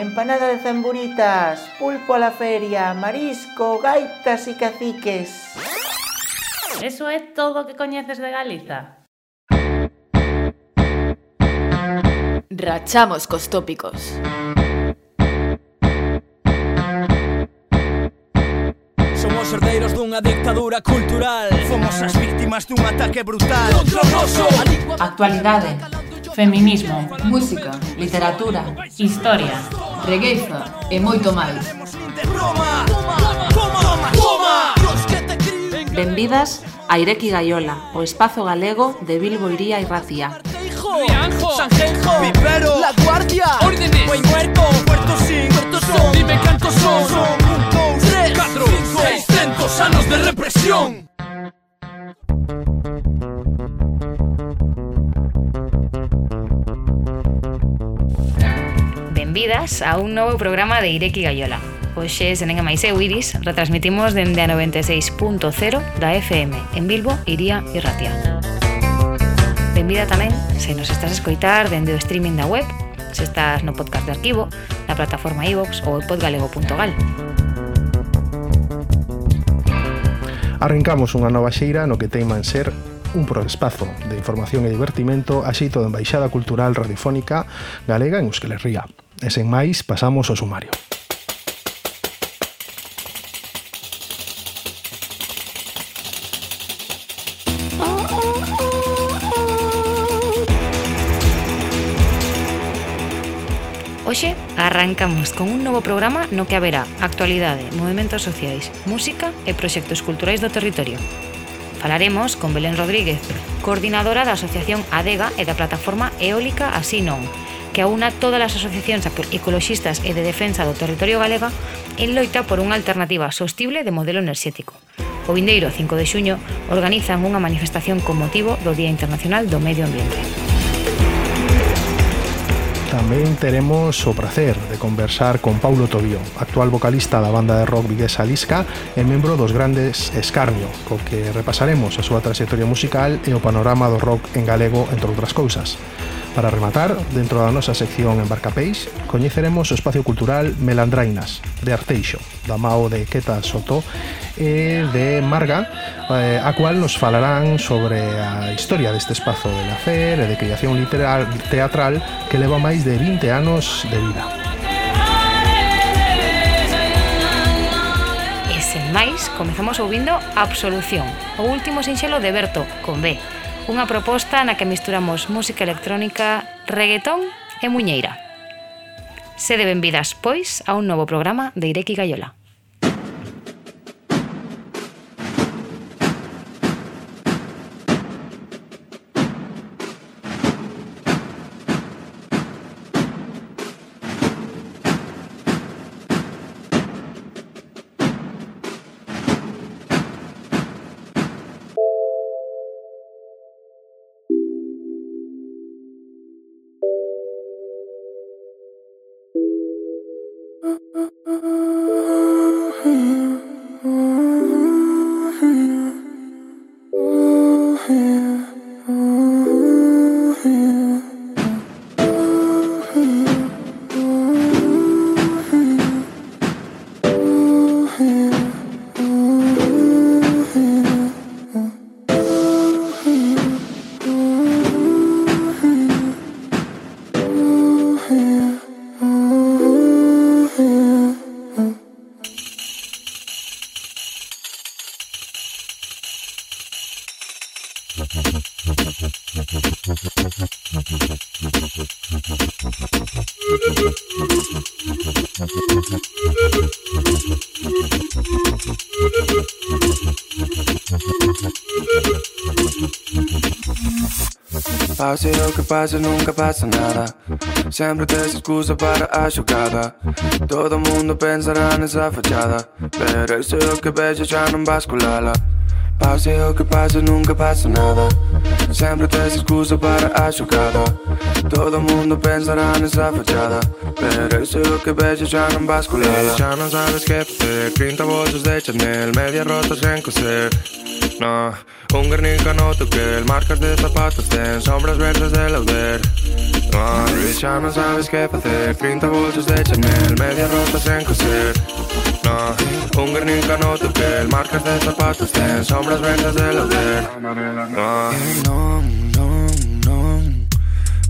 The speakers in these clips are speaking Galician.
empanada de zamburitas, pulpo a la feria, marisco, gaitas e caciques. Eso é todo o que coñeces de Galiza. Rachamos cos tópicos. Somos herdeiros dunha dictadura cultural Fomos as víctimas dun ataque brutal Actualidade, feminismo, música, literatura, historia regueiza e moito máis. Benvidas a Ireki Gaiola, o espazo galego de Bilbo Iría e Racía. Rianjo, Sanjenjo, Vivero, La Guardia, Órdenes, Buen Muerto, Puerto Sin, Puerto Son, Dime cantos son, son, un, dos, tres, cuatro, cinco, seiscientos anos de represión. benvidas a un novo programa de Ireki Gaiola. Hoxe, senén a Maiseu Iris, retransmitimos dende a 96.0 da FM, en Bilbo, Iría e Ratia. Benvida tamén se nos estás a escoitar dende o streaming da web, se estás no podcast de arquivo, na plataforma iVox ou podgalego.gal. Arrancamos unha nova xeira no que teiman ser un proespazo de información e divertimento a xeito de Embaixada Cultural Radiofónica Galega en Euskal Herria. E sen máis, pasamos ao sumario. Hoxe arrancamos con un novo programa no que haberá actualidade, movimentos sociais, música e proxectos culturais do territorio. Falaremos con Belén Rodríguez, coordinadora da Asociación ADEGA e da plataforma Eólica Así Non, que aúna todas as asociacións ecoloxistas e de defensa do territorio galega en loita por unha alternativa sostible de modelo enerxético. O vindeiro 5 de xuño organizan unha manifestación con motivo do Día Internacional do Medio Ambiente. Tamén teremos o prazer de conversar con Paulo Tobío, actual vocalista da banda de rock viguesa Lisca e membro dos grandes Escarnio, co que repasaremos a súa trayectoria musical e o panorama do rock en galego, entre outras cousas. Para rematar, dentro da nosa sección Embarcapéis, coñeceremos o espacio cultural Melandrainas, de Arteixo, da mao de Queta Soto e de Marga, eh, a cual nos falarán sobre a historia deste espazo de nacer e de creación literal, teatral que leva máis de 20 anos de vida. E sen máis, comezamos ouvindo Absolución, o último sinxelo de Berto, con B, Unha proposta na que misturamos música electrónica, reggaetón e muñeira. Sede benvidas, pois, a un novo programa de Ireki Gaiola. pasa nunca pasa nada. Siempre te excusa para achocada. Todo mundo pensará en esa fachada. Pero isso é que vejo já não basculala. Pase o que pase, nunca pasa nada. Siempre te excusa para achocada. Todo mundo pensará en esa fachada. Pero eso es lo que ves, ya no basculala. Ya no sabes qué hacer. 30 bolsos de Chanel, medias rotas en coser. No, un Guernica no toque, marcas de zapatos ten sombras verdes de lauder No, e xa non sabes que facer 30 bolsos de Chanel, media rota sen coser. No, un Guernica no toque, marcas de zapatos ten sombras verdes de lauder No, non, non, non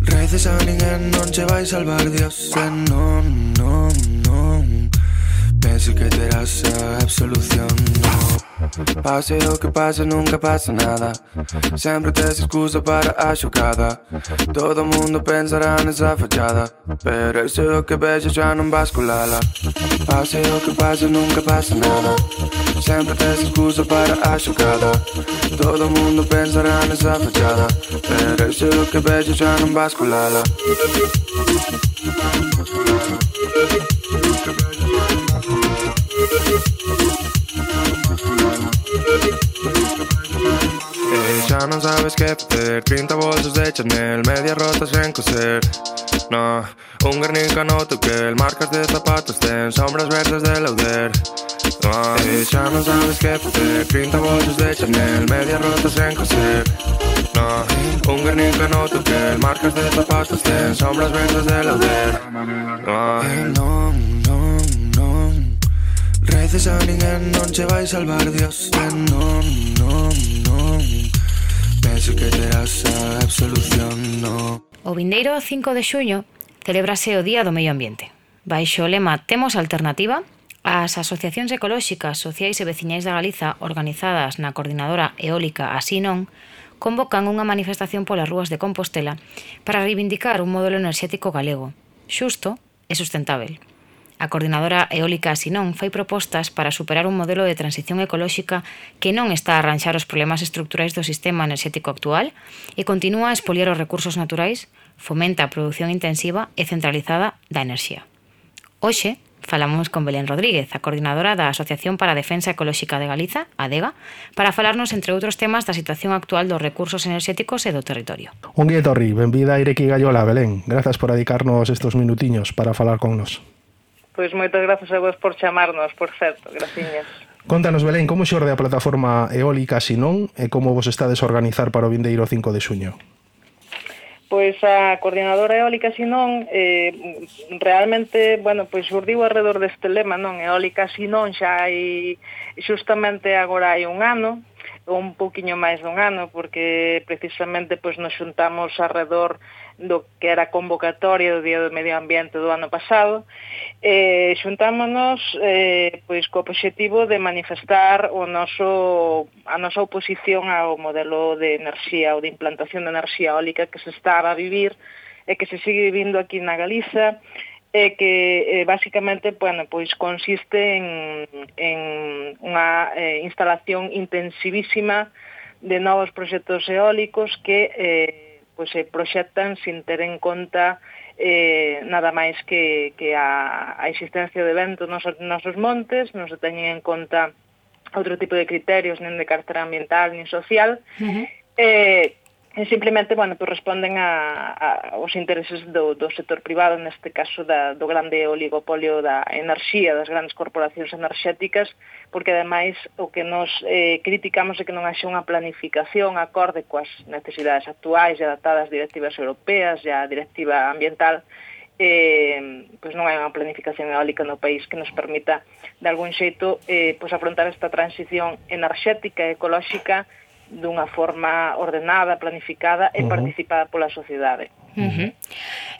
Reces a ninguén non che vai salvar Dios. E non, non, non eso que te absolución. No. Pase lo que pase, nunca pasa nada. Siempre te es excusa para achocada. Todo mundo pensará en esa fachada. Pero eso es lo que ves, ya no basculala. Pase lo que pase, nunca pasa nada. Siempre te es excusa para achocada. Todo mundo pensará en esa fachada. Pero eso es lo que ves, ya no basculala. Sabes que facer 30 bolsos de Chanel Media rotas sen coser. No, un Guernica no toque Marcas de zapatos ten Sombras verdes de lauder No, xa non sabes que facer 30 bolsos de Chanel Media rotas sen coser. No, un Guernica no toque Marcas de zapatos ten Sombras verdes de lauder No, non, non, non Reces a ninguén non che vai salvar Dios. E non, non, non penso que terás a absolución, no. O vindeiro 5 de xuño celebrase o Día do Medio Ambiente. Baixo o lema Temos Alternativa, as asociacións ecolóxicas, sociais e veciñais da Galiza organizadas na coordinadora eólica Así non, convocan unha manifestación polas rúas de Compostela para reivindicar un modelo enerxético galego, xusto e sustentável. A coordinadora eólica Sinón fai propostas para superar un modelo de transición ecolóxica que non está a arranxar os problemas estructurais do sistema enerxético actual e continúa a expoliar os recursos naturais, fomenta a produción intensiva e centralizada da enerxía. Hoxe, falamos con Belén Rodríguez, a coordinadora da Asociación para a Defensa Ecolóxica de Galiza, ADEGA, para falarnos, entre outros temas, da situación actual dos recursos enerxéticos e do territorio. Un guía torri, benvida a Ireki Gallola, Belén. Grazas por dedicarnos estos minutiños para falar con nos. Pois moitas grazas a vos por chamarnos, por certo, graciñas. Contanos, Belén, como xorde a plataforma eólica Sinón e como vos estades a organizar para o vindeiro 5 de xuño? Pois a coordinadora eólica Sinón eh, realmente, bueno, pois surdiu alrededor deste lema, non? Eólica Sinón xa hai xustamente agora hai un ano, un poquinho máis dun ano, porque precisamente pois nos xuntamos alrededor do que era a convocatoria do Día do Medio Ambiente do ano pasado, eh, xuntámonos eh, pois co objetivo de manifestar o noso, a nosa oposición ao modelo de enerxía ou de implantación de enerxía eólica que se está a vivir e que se sigue vivindo aquí na Galiza e que eh, basicamente bueno, pois consiste en, en unha eh, instalación intensivísima de novos proxectos eólicos que eh, pois se eh, proxectan sin ter en conta eh, nada máis que, que a, a existencia de vento nos nosos montes, non se teñen en conta outro tipo de criterios, nin de carácter ambiental, nin social, uh -huh. eh, E simplemente, bueno, pues responden a, a os intereses do, do sector privado, neste caso da, do grande oligopolio da enerxía, das grandes corporacións enerxéticas, porque ademais o que nos eh, criticamos é que non haxe unha planificación acorde coas necesidades actuais e adaptadas directivas europeas e a directiva ambiental eh, pois non hai unha planificación eólica no país que nos permita de algún xeito eh, pois afrontar esta transición enerxética e ecolóxica dunha forma ordenada, planificada e uh -huh. participada pola sociedade. Uh -huh.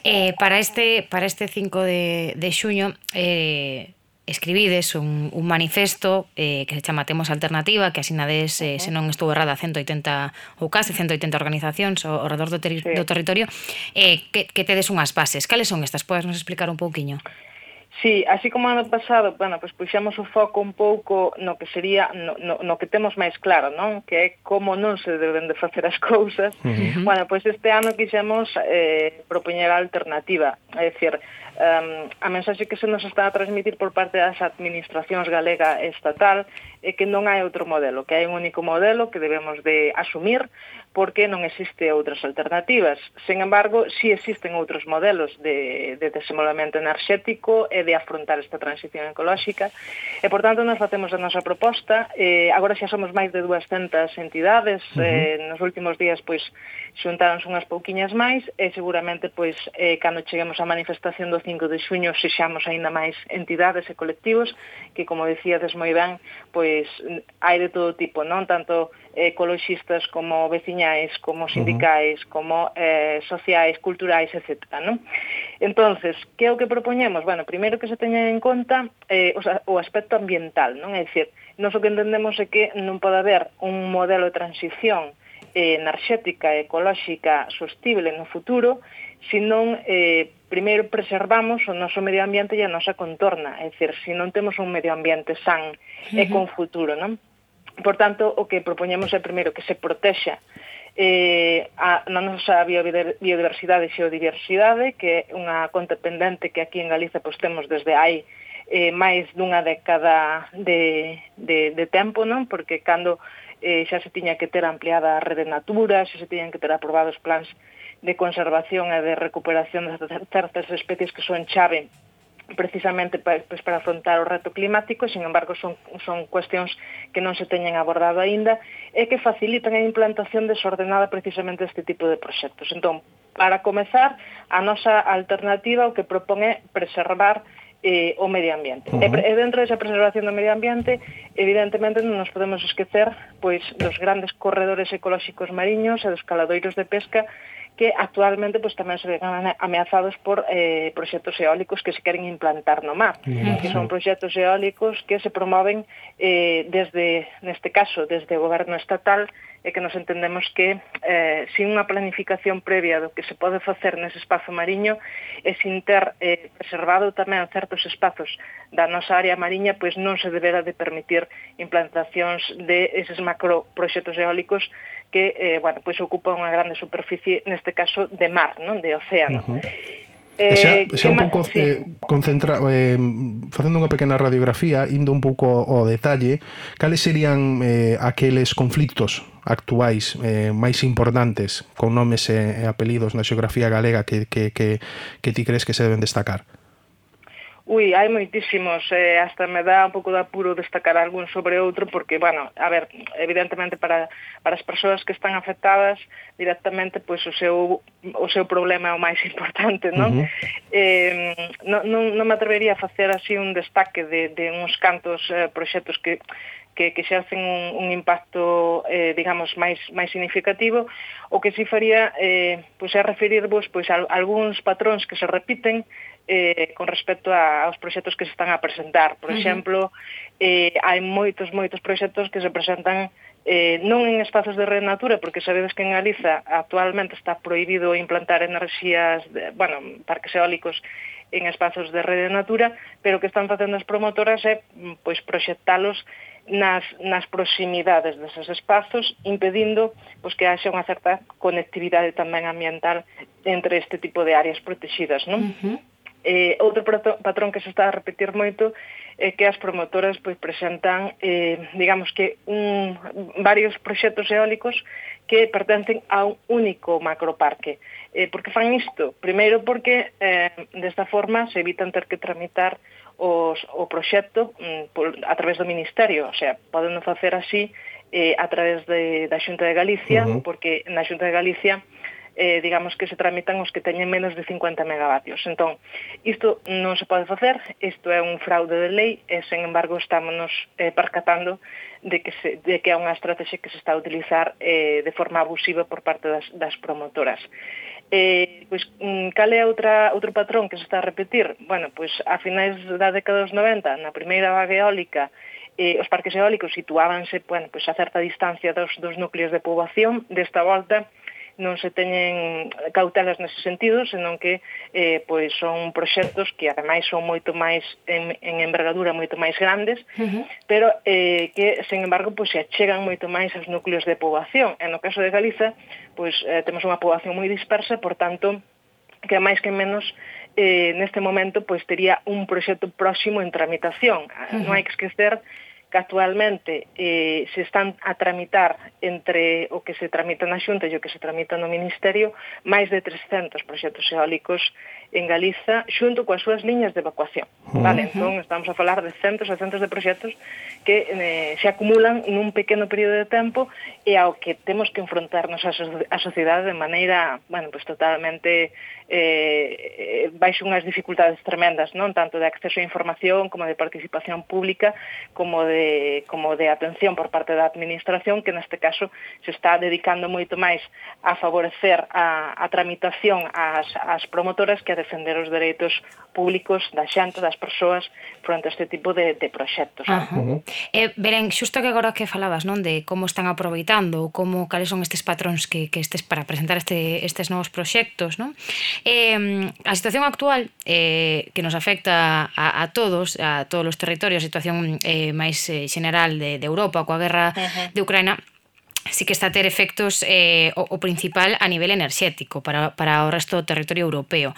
eh, para este para este 5 de, de xuño eh, escribides un, un manifesto eh, que se chama Temos Alternativa, que asinades, eh, se non estou errada, 180 ou case 180 organizacións ao, ao redor do, ter sí. do territorio, eh, que, que tedes unhas bases. Cales son estas? Podes nos explicar un pouquiño? Sí. Sí, así como ano pasado, bueno, pois puxemos o foco un pouco no que sería no, no, no que temos máis claro, non? Que é como non se deben de facer as cousas. Uh -huh. Bueno, pois este ano quixemos eh propoñer a alternativa, é dicir, um, a mensaxe que se nos está a transmitir por parte das administracións galega e estatal é que non hai outro modelo, que hai un único modelo que debemos de asumir porque non existe outras alternativas. Sen embargo, si existen outros modelos de, de desenvolvemento enerxético e de afrontar esta transición ecolóxica. E, por tanto, nos facemos a nosa proposta. Eh, agora xa somos máis de 200 entidades. Uh -huh. eh, nos últimos días, pois, xuntáronse unhas pouquiñas máis e seguramente, pois, eh, cando cheguemos á manifestación do 5 de xuño, sexamos aínda máis entidades e colectivos que, como decíades moi ben, pois, hai de todo tipo, non? Tanto ecoloxistas como veciñais, como sindicais, uh -huh. como eh, sociais, culturais, etc. ¿no? Entonces, que é o que propoñemos? Bueno, primeiro que se teña en conta eh, o, o aspecto ambiental, non? É dicir, nos o que entendemos é que non pode haber un modelo de transición eh, enerxética e ecolóxica sostible no futuro, senón eh, primeiro preservamos o noso medio ambiente e a nosa contorna, é dicir, se non temos un medio ambiente san uh -huh. e con futuro, non? Por tanto, o que propoñemos é primeiro que se protexa eh, a, na nosa biodiversidade e xeodiversidade, que é unha conta pendente que aquí en Galiza pois, temos desde hai eh, máis dunha década de, de, de tempo, non? porque cando eh, xa se tiña que ter ampliada a rede natura, xa se tiñan que ter aprobados plans de conservación e de recuperación de certas especies que son chave precisamente para, pues, para afrontar o reto climático, sin embargo son, son cuestións que non se teñen abordado aínda e que facilitan a implantación desordenada precisamente deste tipo de proxectos. Entón, para comezar, a nosa alternativa o que propón é preservar eh, o medio ambiente. Uh -huh. E dentro desa preservación do medio ambiente, evidentemente non nos podemos esquecer pois dos grandes corredores ecolóxicos mariños e dos caladoiros de pesca que actualmente pues tamén se ven ameazados por eh, proxectos eólicos que se queren implantar no mar, mm. que son proxectos eólicos que se promoven eh, desde, neste caso, desde o goberno estatal e que nos entendemos que eh, sin unha planificación previa do que se pode facer nese espazo mariño e sin ter eh, preservado tamén certos espazos da nosa área mariña, pois non se deberá de permitir implantacións de eses macroproxectos eólicos que eh, bueno, pois ocupa unha grande superficie, neste caso de mar, non de océano. Uh -huh. Eh, xa, xa un pouco sí. eh, concentra, eh, facendo unha pequena radiografía, indo un pouco ao detalle, cales serían eh, aqueles conflictos actuais eh, máis importantes con nomes e, e apelidos na xeografía galega que, que, que, que ti crees que se deben destacar? Ui, hai moitísimos, eh, hasta me dá un pouco de apuro destacar algún sobre outro, porque, bueno, a ver, evidentemente para, para as persoas que están afectadas directamente, pois pues, o seu, o seu problema é o máis importante, non? Uh -huh. eh, non, non, non me atrevería a facer así un destaque de, de uns cantos eh, proxectos que, que, que xercen un, un impacto, eh, digamos, máis, máis significativo. O que si faría eh, pois é referirvos pois, a, a algúns patróns que se repiten eh, con respecto a, aos proxectos que se están a presentar. Por exemplo, eh, hai moitos, moitos proxectos que se presentan eh, non en espazos de red natura, porque sabedes que en Galiza actualmente está prohibido implantar enerxías, de, bueno, parques eólicos en espazos de rede natura, pero que están facendo as promotoras é mm, pois proxectalos nas, nas proximidades deses espazos, impedindo pois, que haxa unha certa conectividade tamén ambiental entre este tipo de áreas protegidas. Non? Uh -huh. eh, outro patrón que se está a repetir moito é que as promotoras pois, presentan, eh, digamos que, un, varios proxectos eólicos que pertencen a un único macroparque. Eh, por que fan isto? Primeiro porque eh, desta forma se evitan ter que tramitar os, o proxecto mm, por, a través do Ministerio, o sea, poden facer así eh, a través de, da Xunta de Galicia, uh -huh. porque na Xunta de Galicia eh, digamos que se tramitan os que teñen menos de 50 megavatios. Entón, isto non se pode facer, isto é un fraude de lei, e, sen embargo, estámonos eh, percatando de que, se, de que é unha estrategia que se está a utilizar eh, de forma abusiva por parte das, das promotoras. Eh, pois, mm, cal é outra, outro patrón que se está a repetir? Bueno, pois a finais da década dos 90, na primeira vaga eólica, eh, os parques eólicos situábanse bueno, pois a certa distancia dos, dos núcleos de poboación, desta volta, non se teñen cautelas nese sentido, senón que eh, pois son proxectos que ademais son moito máis en, en envergadura moito máis grandes, uh -huh. pero eh, que, sen embargo, pois se achegan moito máis aos núcleos de poboación. E no caso de Galiza, pois eh, temos unha poboación moi dispersa, por tanto, que máis que menos eh, neste momento pois tería un proxecto próximo en tramitación. Uh -huh. Non hai que esquecer que actualmente eh, se están a tramitar entre o que se tramita na Xunta e o que se tramita no Ministerio máis de 300 proxectos eólicos en Galiza xunto coas súas liñas de evacuación. Vale, entón estamos a falar de centos e centos de proxectos que eh, se acumulan nun pequeno período de tempo e ao que temos que enfrontarnos a, so a sociedade de maneira, bueno, pues totalmente eh, eh, baixo unhas dificultades tremendas, non tanto de acceso a información como de participación pública como de como de atención por parte da Administración, que neste caso se está dedicando moito máis a favorecer a, a tramitación ás, ás promotoras que a defender os dereitos públicos da xente, das persoas, fronte a este tipo de, de proxectos. Uh -huh. eh, Beren, xusto que agora que falabas, non, de como están aproveitando, como cales son estes patróns que, que estes para presentar este, estes novos proxectos, non? Eh, a situación actual eh, que nos afecta a, a todos, a todos os territorios, a situación eh, máis eh, general de, de Europa coa guerra uh -huh. de Ucraina sí que está a ter efectos eh, o, o principal a nivel enerxético para, para o resto do territorio europeo.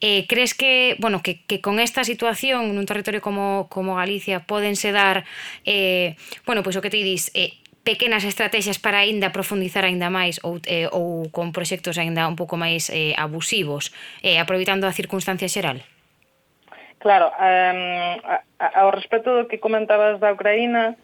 Eh, crees que, bueno, que, que con esta situación nun territorio como, como Galicia podense dar, eh, bueno, pois o que te dis, eh, pequenas estrategias para aínda profundizar aínda máis ou, eh, ou con proxectos aínda un pouco máis eh, abusivos, eh, aproveitando a circunstancia xeral? Claro, um, ao respecto do que comentabas da Ucraína,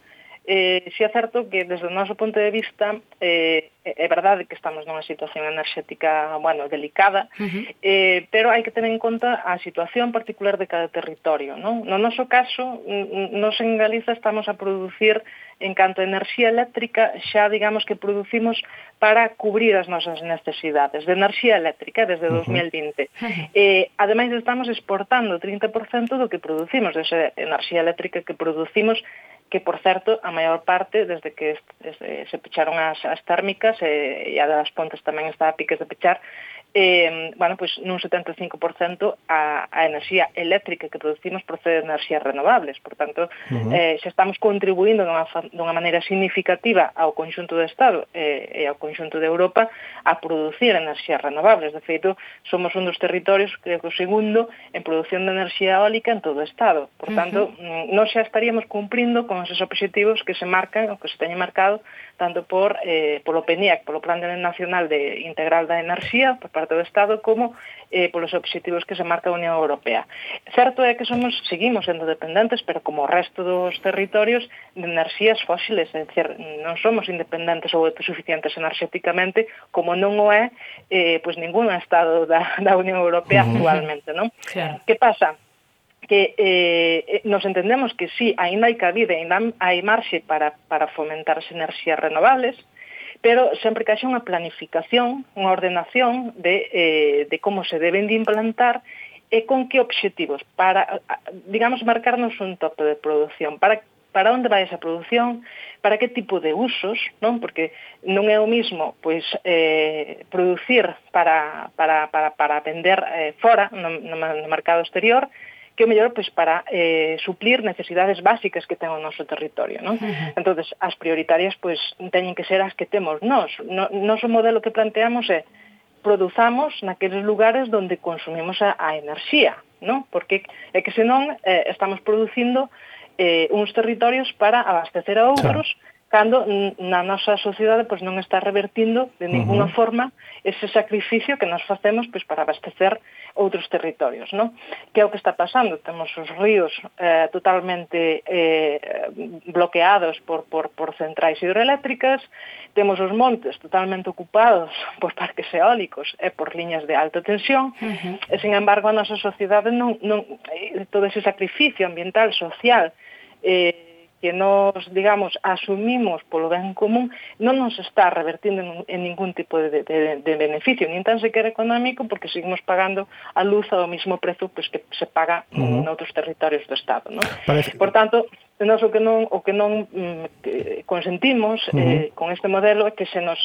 eh, si é certo que desde o noso punto de vista eh, é verdade que estamos nunha situación enerxética, bueno, delicada, uh -huh. eh, pero hai que tener en conta a situación particular de cada territorio, non? No noso caso, nos en Galiza estamos a producir en canto a enerxía eléctrica, xa digamos que producimos para cubrir as nosas necesidades de enerxía eléctrica desde 2020. Uh -huh. Eh, ademais estamos exportando 30% do que producimos, desa enerxía eléctrica que producimos que, por certo, a maior parte, desde que eh, se pecharon as, as térmicas e, e a das pontes tamén está a piques de pechar, eh, bueno, pois nun 75% a, a enerxía eléctrica que producimos procede de enerxías renovables. Por tanto, uh -huh. eh, se estamos contribuindo dunha, dunha maneira significativa ao conxunto do Estado eh, e ao conxunto de Europa a producir enerxías renovables. De feito, somos un dos territorios, creo que o segundo, en producción de enerxía eólica en todo o Estado. Por tanto, uh -huh. non xa estaríamos cumprindo con esos obxectivos que se marcan, ou que se teñen marcado, tanto por, eh, polo PENIAC, polo Plan Nacional de Integral da Enerxía, por parte do Estado como eh, polos obxectivos que se marca a Unión Europea. Certo é que somos seguimos sendo dependentes, pero como o resto dos territorios, de enerxías fósiles, é dicir, non somos independentes ou autosuficientes enerxéticamente, como non o é eh, pois ningún Estado da, da Unión Europea uh -huh. actualmente. Non? Claro. Que pasa? que eh, nos entendemos que sí, ainda hai cabida, ainda hai marxe para, para fomentar as enerxías renovables, pero sempre que haxa unha planificación, unha ordenación de, eh, de como se deben de implantar e con que obxectivos, para, digamos, marcarnos un tope de producción, para para onde vai esa produción, para que tipo de usos, non? Porque non é o mismo pois eh producir para para para para vender eh, fora no, no, no mercado exterior que o mellor pois, para eh, suplir necesidades básicas que ten o noso territorio. Non? Uh -huh. Entón, as prioritarias pois, teñen que ser as que temos nós. No, noso modelo que planteamos é produzamos naqueles lugares onde consumimos a, a enerxía, non? Porque é que senón eh, estamos producindo eh, uns territorios para abastecer a outros claro cando na nosa sociedade pois non está revertindo de ninguna uh -huh. forma ese sacrificio que nos facemos pois para abastecer outros territorios, non? Que é o que está pasando? Temos os ríos eh, totalmente eh, bloqueados por, por, por centrais hidroeléctricas, temos os montes totalmente ocupados por parques eólicos e por liñas de alta tensión, uh -huh. e, sin embargo, a nosa sociedade non, non, eh, todo ese sacrificio ambiental, social, eh, que nos, digamos, asumimos polo ben común non nos está revertindo en, en ningún tipo de, de, de beneficio, nin tan sequer económico, porque seguimos pagando a luz ao mismo prezo pues, que se paga uh -huh. en outros territorios do Estado. ¿no? Parece... Por tanto, nós o que non, o que non mm, que consentimos uh -huh. eh, con este modelo é que se nos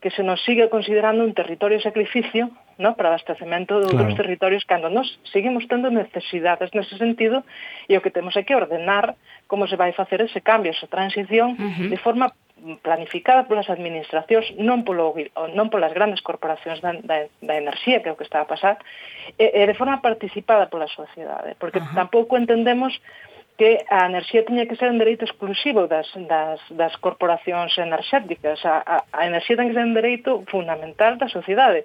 que se nos sigue considerando un territorio sacrificio ¿no? para abastecemento de claro. territorios cando nos seguimos tendo necesidades nese sentido e o que temos é que ordenar como se vai facer ese cambio, esa transición uh -huh. de forma planificada polas administracións, non polo non polas grandes corporacións da, da, da enerxía, que é o que está a pasar, e, e de forma participada pola sociedade, porque Ajá. tampouco entendemos que a enerxía tiña que ser un dereito exclusivo das, das, das corporacións enerxéticas. A, a, a enerxía ten que ser un dereito fundamental da sociedade.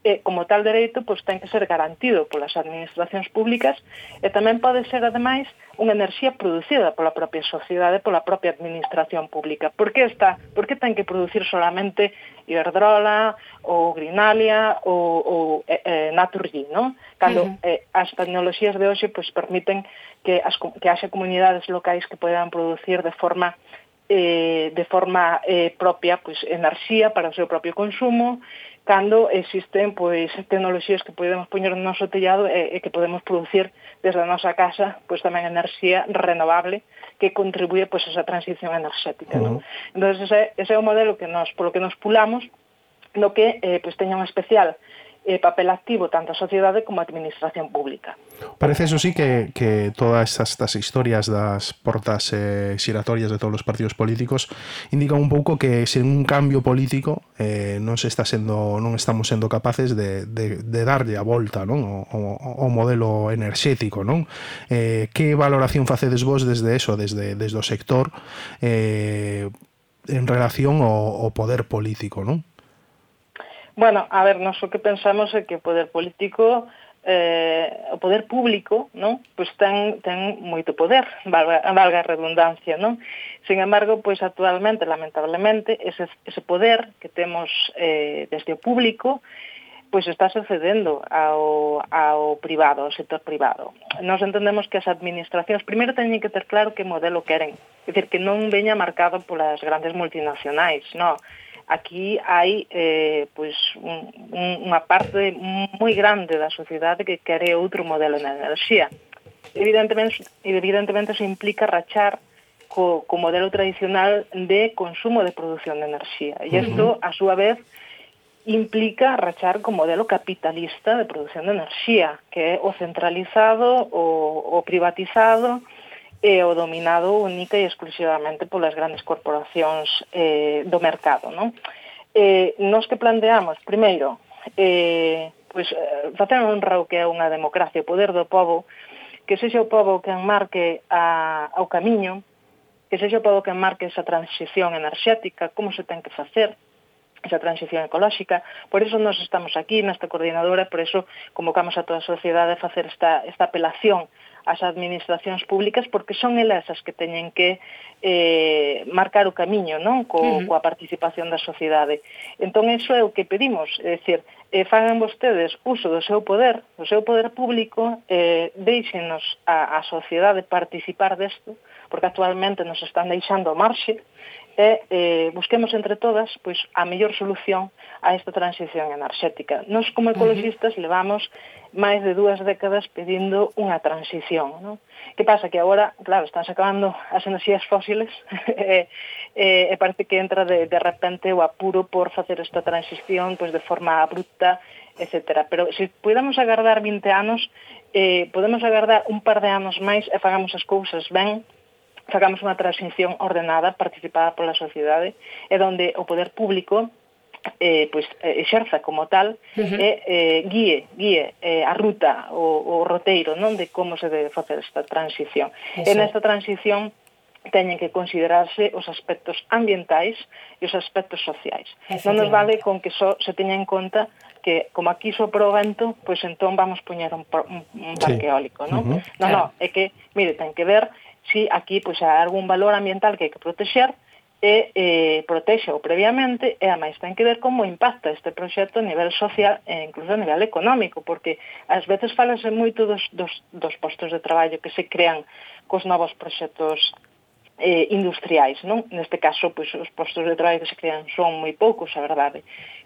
E, como tal dereito, pois, ten que ser garantido polas administracións públicas e tamén pode ser, ademais, unha enerxía producida pola propia sociedade, pola propia administración pública. Por que, está, por que ten que producir solamente Iberdrola ou Grinalia ou, ou eh, eh Naturgy, non? cando uh -huh. eh, as tecnoloxías de hoxe pois permiten que as que haxa comunidades locais que poidan producir de forma eh, de forma eh, propia pois enerxía para o seu propio consumo cando existen pois tecnoloxías que podemos poñer no noso tellado e, e que podemos producir desde a nosa casa pois tamén enerxía renovable que contribuye pois a esa transición enerxética, uh -huh. non? Entonces ese, ese é o modelo que nos polo que nos pulamos no que eh, pois teña unha especial eh, papel activo tanto a sociedade como a administración pública. Parece eso sí que, que todas estas, estas historias das portas eh, xiratorias de todos os partidos políticos indican un pouco que sen un cambio político eh, non se está sendo non estamos sendo capaces de, de, de darlle a volta non o, o, o modelo enerxético non eh, que valoración facedes vos desde eso desde, desde o sector eh, en relación ao, ao poder político non Bueno, a ver, nós o que pensamos é que o poder político eh, o poder público non? Pois ten, ten moito poder, valga, valga a redundancia. Non? Sin embargo, pois actualmente, lamentablemente, ese, ese poder que temos eh, desde o público pois está sucedendo ao, ao privado, ao sector privado. Nos entendemos que as administracións primeiro teñen que ter claro que modelo queren, é dicir, que non veña marcado polas grandes multinacionais, non? aquí hai eh, pois, un, un, unha parte moi grande da sociedade que quere outro modelo na enerxía. Evidentemente, evidentemente se implica rachar co, co modelo tradicional de consumo de produción de enerxía. E isto, a súa vez, implica rachar co modelo capitalista de produción de enerxía, que é o centralizado, o, o privatizado, e o dominado única e exclusivamente polas grandes corporacións eh, do mercado. Non? Eh, nos que planteamos, primeiro, eh, pois, facer un honra que é unha democracia, o poder do povo, que sexa o povo que enmarque a, ao camiño, que sexa o povo que enmarque esa transición enerxética, como se ten que facer, esa transición ecolóxica. Por eso nos estamos aquí nesta coordinadora, por eso convocamos a toda a sociedade a facer esta, esta apelación as administracións públicas porque son elas as que teñen que eh, marcar o camiño non Co, uh -huh. coa participación da sociedade. Entón, iso é o que pedimos, é dicir, eh, fagan vostedes uso do seu poder, do seu poder público, eh, deixenos a, a sociedade participar desto, porque actualmente nos están deixando marxe, e eh, busquemos entre todas pois a mellor solución a esta transición enerxética. Nos como ecologistas levamos máis de dúas décadas pedindo unha transición, non? Que pasa que agora, claro, están acabando as enerxías fósiles e, e, e parece que entra de, de repente o apuro por facer esta transición pois de forma abrupta, etc. Pero se podemos agardar 20 anos, eh, podemos agardar un par de anos máis e fagamos as cousas ben, sacamos unha transición ordenada, participada pola sociedade, e eh, onde o poder público eh, pois, eh, exerza como tal uh eh, -huh. e eh, guíe, guíe eh, a ruta, o, o roteiro non de como se debe facer esta transición. Eso. E nesta transición teñen que considerarse os aspectos ambientais e os aspectos sociais. Non nos vale con que só se teña en conta que como aquí sopro o vento, pois entón vamos poñer un, un, un parque sí. eólico, non? Uh -huh. Non, claro. non, é que, mire, ten que ver si aquí pois, hai algún valor ambiental que hai que protexer, e eh, protexeo previamente e a máis ten que ver como impacta este proxecto a nivel social e incluso a nivel económico, porque ás veces falase moito dos, dos, dos postos de traballo que se crean cos novos proxectos eh, industriais, non? Neste caso, pois, os postos de traballo que se crean son moi poucos, a verdade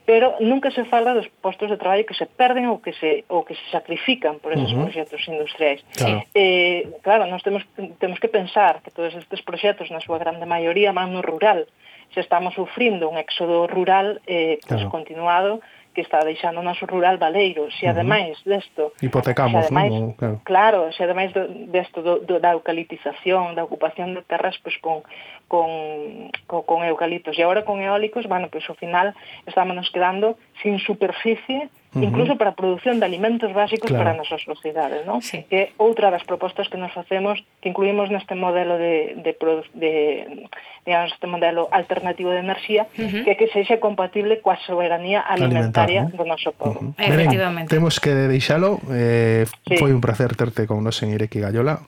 pero nunca se fala dos postos de traballo que se perden ou que se ou que se sacrifican por esos uh -huh. proxectos industriais. Claro. Eh, claro, nós temos temos que pensar que todos estes proxectos na súa grande maioría van no rural. Se estamos sufrindo un éxodo rural eh, pois, claro. continuado, que está deixando o noso rural baleiro, se ademais desto... Hipotecamos, se ademais, non? Claro. claro, se ademais do, desto do, do, da eucalitización, da ocupación de terras pois, con, con, con, con eucaliptos e agora con eólicos, bueno, pois ao final estámonos quedando sin superficie uh -huh. incluso para a produción de alimentos básicos claro. para a nosa sociedade, non? Sí. Que outra das propostas que nos facemos, que incluímos neste modelo de, de, de digamos, este modelo alternativo de enerxía, uh -huh. que que sexa compatible coa soberanía alimentaria Alimentar, ¿no? do noso povo. Uh -huh. Efectivamente. Belén, temos que deixalo, eh, sí. foi un placer terte con nos en Ireki Gallola.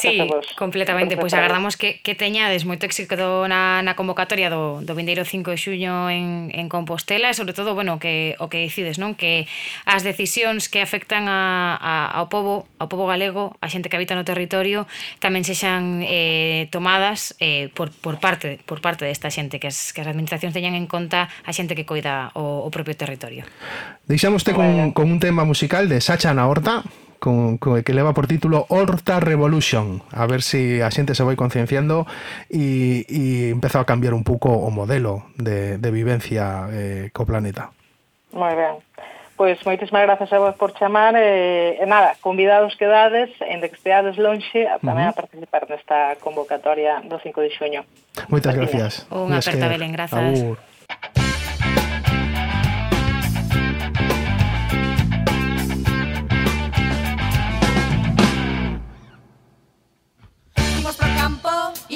Sí, completamente. Pois pues agardamos que, que teñades moito éxito na, na convocatoria do, do Vindeiro 5 de xuño en, en Compostela e sobre todo, bueno, que o que decides, non? Que as decisións que afectan a, a, ao povo, ao povo galego, a xente que habita no territorio, tamén sexan eh, tomadas eh, por, por parte por parte desta xente, que as, que as administracións teñan en conta a xente que coida o, o propio territorio. Deixamoste con, con un tema musical de Sacha na Horta, con, con, que leva por título Horta Revolution. A ver se si a xente se vai concienciando e, e empeza a cambiar un pouco o modelo de, de vivencia eh, co planeta. Moi ben. Pois moitísimas grazas a vos por chamar e, e nada, convidados quedades en que esteades lonxe a, tamén uh -huh. a participar nesta convocatoria do 5 de xuño. Moitas gracias. Un aperta Belén, grazas. Abur.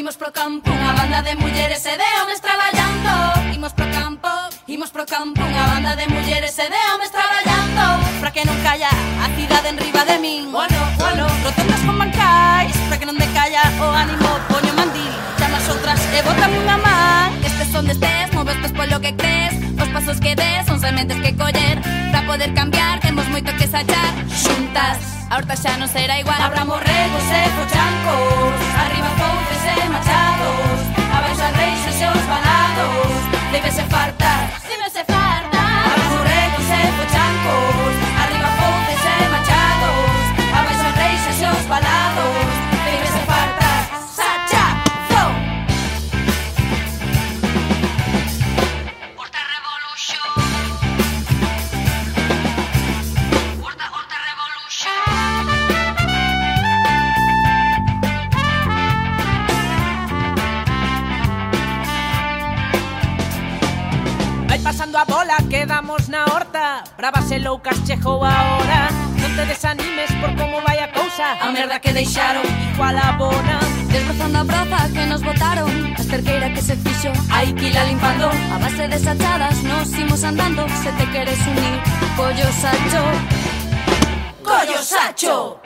Imos pro campo, unha banda de mulleres e de homes traballando. Imos pro campo, imos pro campo, unha banda de mulleres e de homes traballando. Pra que non calla a cidade en riba de min. Bueno, bueno, rotondas con bancais, pra que non decalla o ánimo poño mandil. E botame unha man Estes onde estés, moves pés polo que crees. Os pasos que des son sementes que coller Pra poder cambiar temos moito que sachar Xuntas, a horta xa non será igual. Abramos regos e fochancos Arriba fontes e eh, machados. Abaixo as reixas e os balados Debe se farta, debe se farta Bravas e loucas chegou a hora Non te desanimes por como vai a cousa A merda que deixaron igual a bona. Desbrozando a praza que nos botaron. A esterqueira que se fixo Hai que ila limpando. A base de sachadas nos imos andando. Se te queres unir Collo sacho. Collo sacho.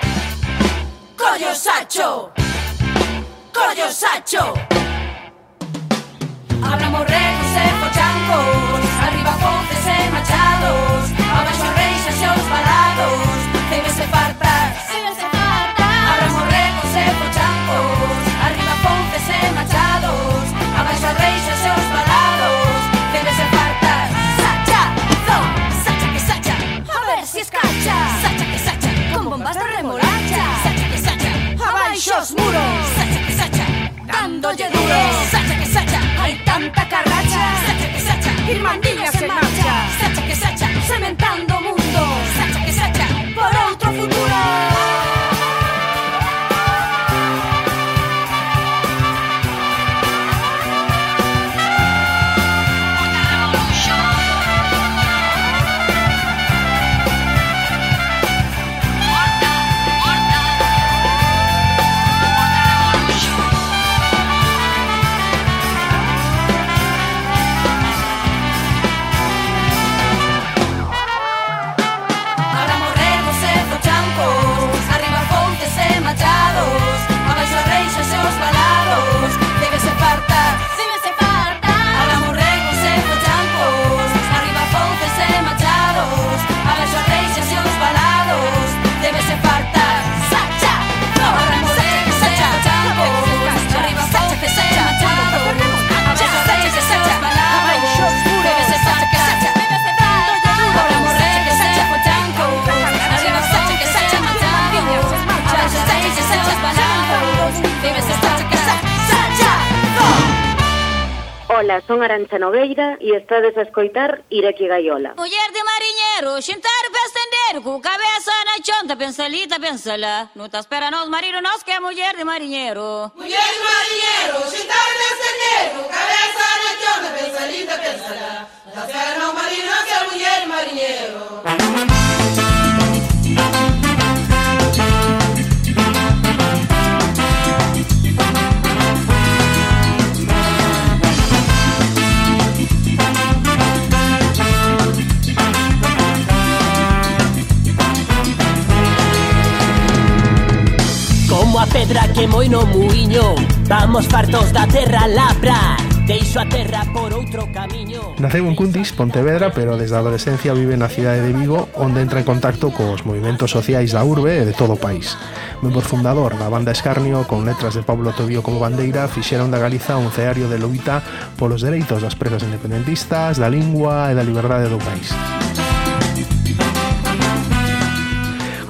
Collo sacho. Collo sacho. Abra abaixo os muros. Sacha que sacha, dándolle duro. Sacha que sacha, hai tanta carracha. Sacha que sacha, irmandiñas en marcha. Sacha que sacha, cementando estades a escoitar Ireki Gaiola. Muller de mariñero, xintar para estender, cu cabeza na chonta, pensalita, pensala. Non tá espera nos marido nos que é muller de mariñero. Muller de mariñero, xintar para estender, cu cabeza na chonta, pensalita, pensala. Non tá espera nos marido nos que é muller de mariñero. pedra que moi no muiño. Vamos fartos da terra labra. Deixo a terra por outro camiño. Naceu en Cundis, Pontevedra, pero desde a adolescencia vive na cidade de Vigo Onde entra en contacto cos movimentos sociais da urbe e de todo o país. Membro fundador da banda Escarnio, con letras de Pablo Tobío como bandeira Fixeron da Galiza un ceario de loita polos dereitos das presas independentistas Da lingua e da liberdade do país.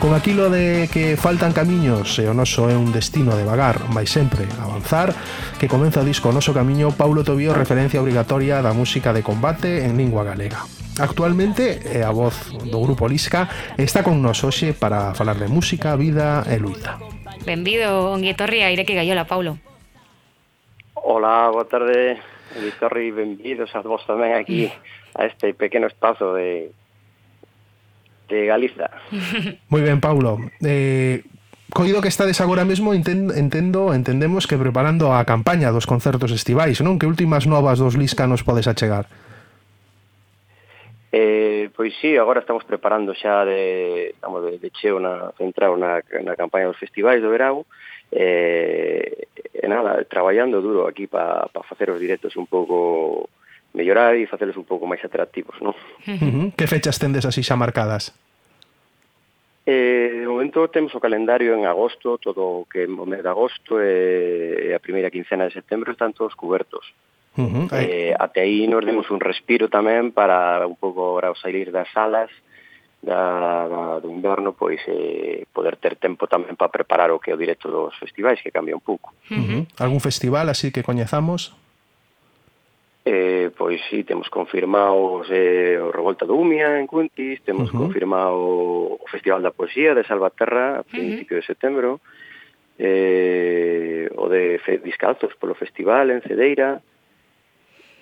Con aquilo de que faltan camiños e o noso é un destino de vagar, mais sempre avanzar, que comeza o disco noso camiño, Paulo Tobío referencia obrigatoria da música de combate en lingua galega. Actualmente é a voz do grupo Lisca está con nos hoxe para falar de música, vida e luita. Benvido, Onguietorri, aire a Ireki Gaiola, Paulo. Ola, boa tarde, Vitorri, benvidos a vos tamén aquí a este pequeno espazo de de Galiza. Moi ben, Paulo. Eh, coido que estades agora mesmo entendo entendemos que preparando a campaña dos concertos estivais, non? Que últimas novas dos Liscanos podes achegar? Eh, pois sí, agora estamos preparando xa de, estamos de, de cheo na centrado na, na campaña dos festivais do verão eh, e nada, traballando duro aquí para pa facer os directos un pouco mellorar e facelos un pouco máis atractivos, non? Uh -huh. Que fechas tendes así xa marcadas? Eh, de momento temos o calendario en agosto, todo o que é o mes de agosto e a primeira quincena de setembro están todos cobertos. Uh -huh. eh, até aí nos demos un respiro tamén para un pouco ahora salir das salas da, da, do inverno pois eh, poder ter tempo tamén para preparar o que é o directo dos festivais que cambia un pouco. Uh -huh. Algún festival así que coñezamos? Eh, pois sí, temos confirmado eh, o Revolta do Umia en Cuntis, temos uh -huh. confirmado o Festival da Poesía de Salvaterra a principio uh -huh. de setembro, eh, o de Fe Discalzos polo festival en Cedeira,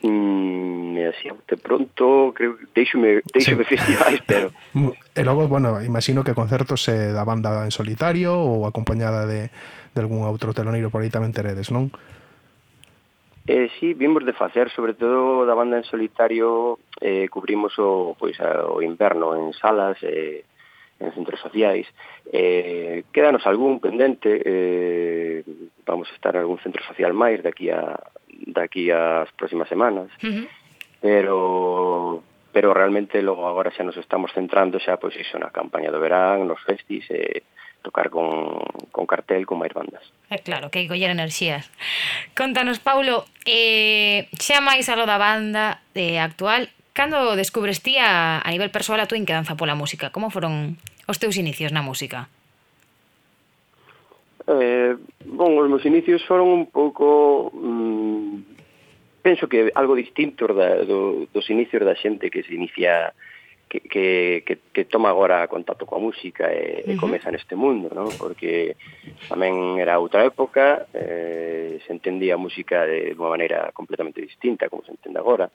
Mm, así, de pronto, creo que deixome, deixome sí. festivais, pero... e logo, bueno, imagino que concertos eh, da banda en solitario ou acompañada de, de algún outro teloneiro por aí tamén teredes, non? Eh, sí, vimos de facer, sobre todo da banda en solitario, eh, cubrimos o, pois, o inverno en salas, eh, en centros sociais. Eh, quédanos algún pendente, eh, vamos a estar en algún centro social máis daqui a daqui ás próximas semanas. Uh -huh. Pero pero realmente logo agora xa nos estamos centrando xa pois iso na campaña do verán, nos festis e eh, tocar con, con cartel con máis bandas. É claro, que hai coller enerxías. Contanos, Paulo, eh, xa máis a lo da banda eh, actual, cando descubres ti a, a nivel persoal a túa inquedanza pola música? Como foron os teus inicios na música? Eh, bon, os meus inicios foron un pouco... Mm, penso que algo distinto da, do, dos inicios da xente que se inicia que, que, que, que toma agora contacto coa música e, uh -huh. e comeza neste mundo, non? Porque tamén era outra época, eh, se entendía a música de, de unha maneira completamente distinta, como se entende agora,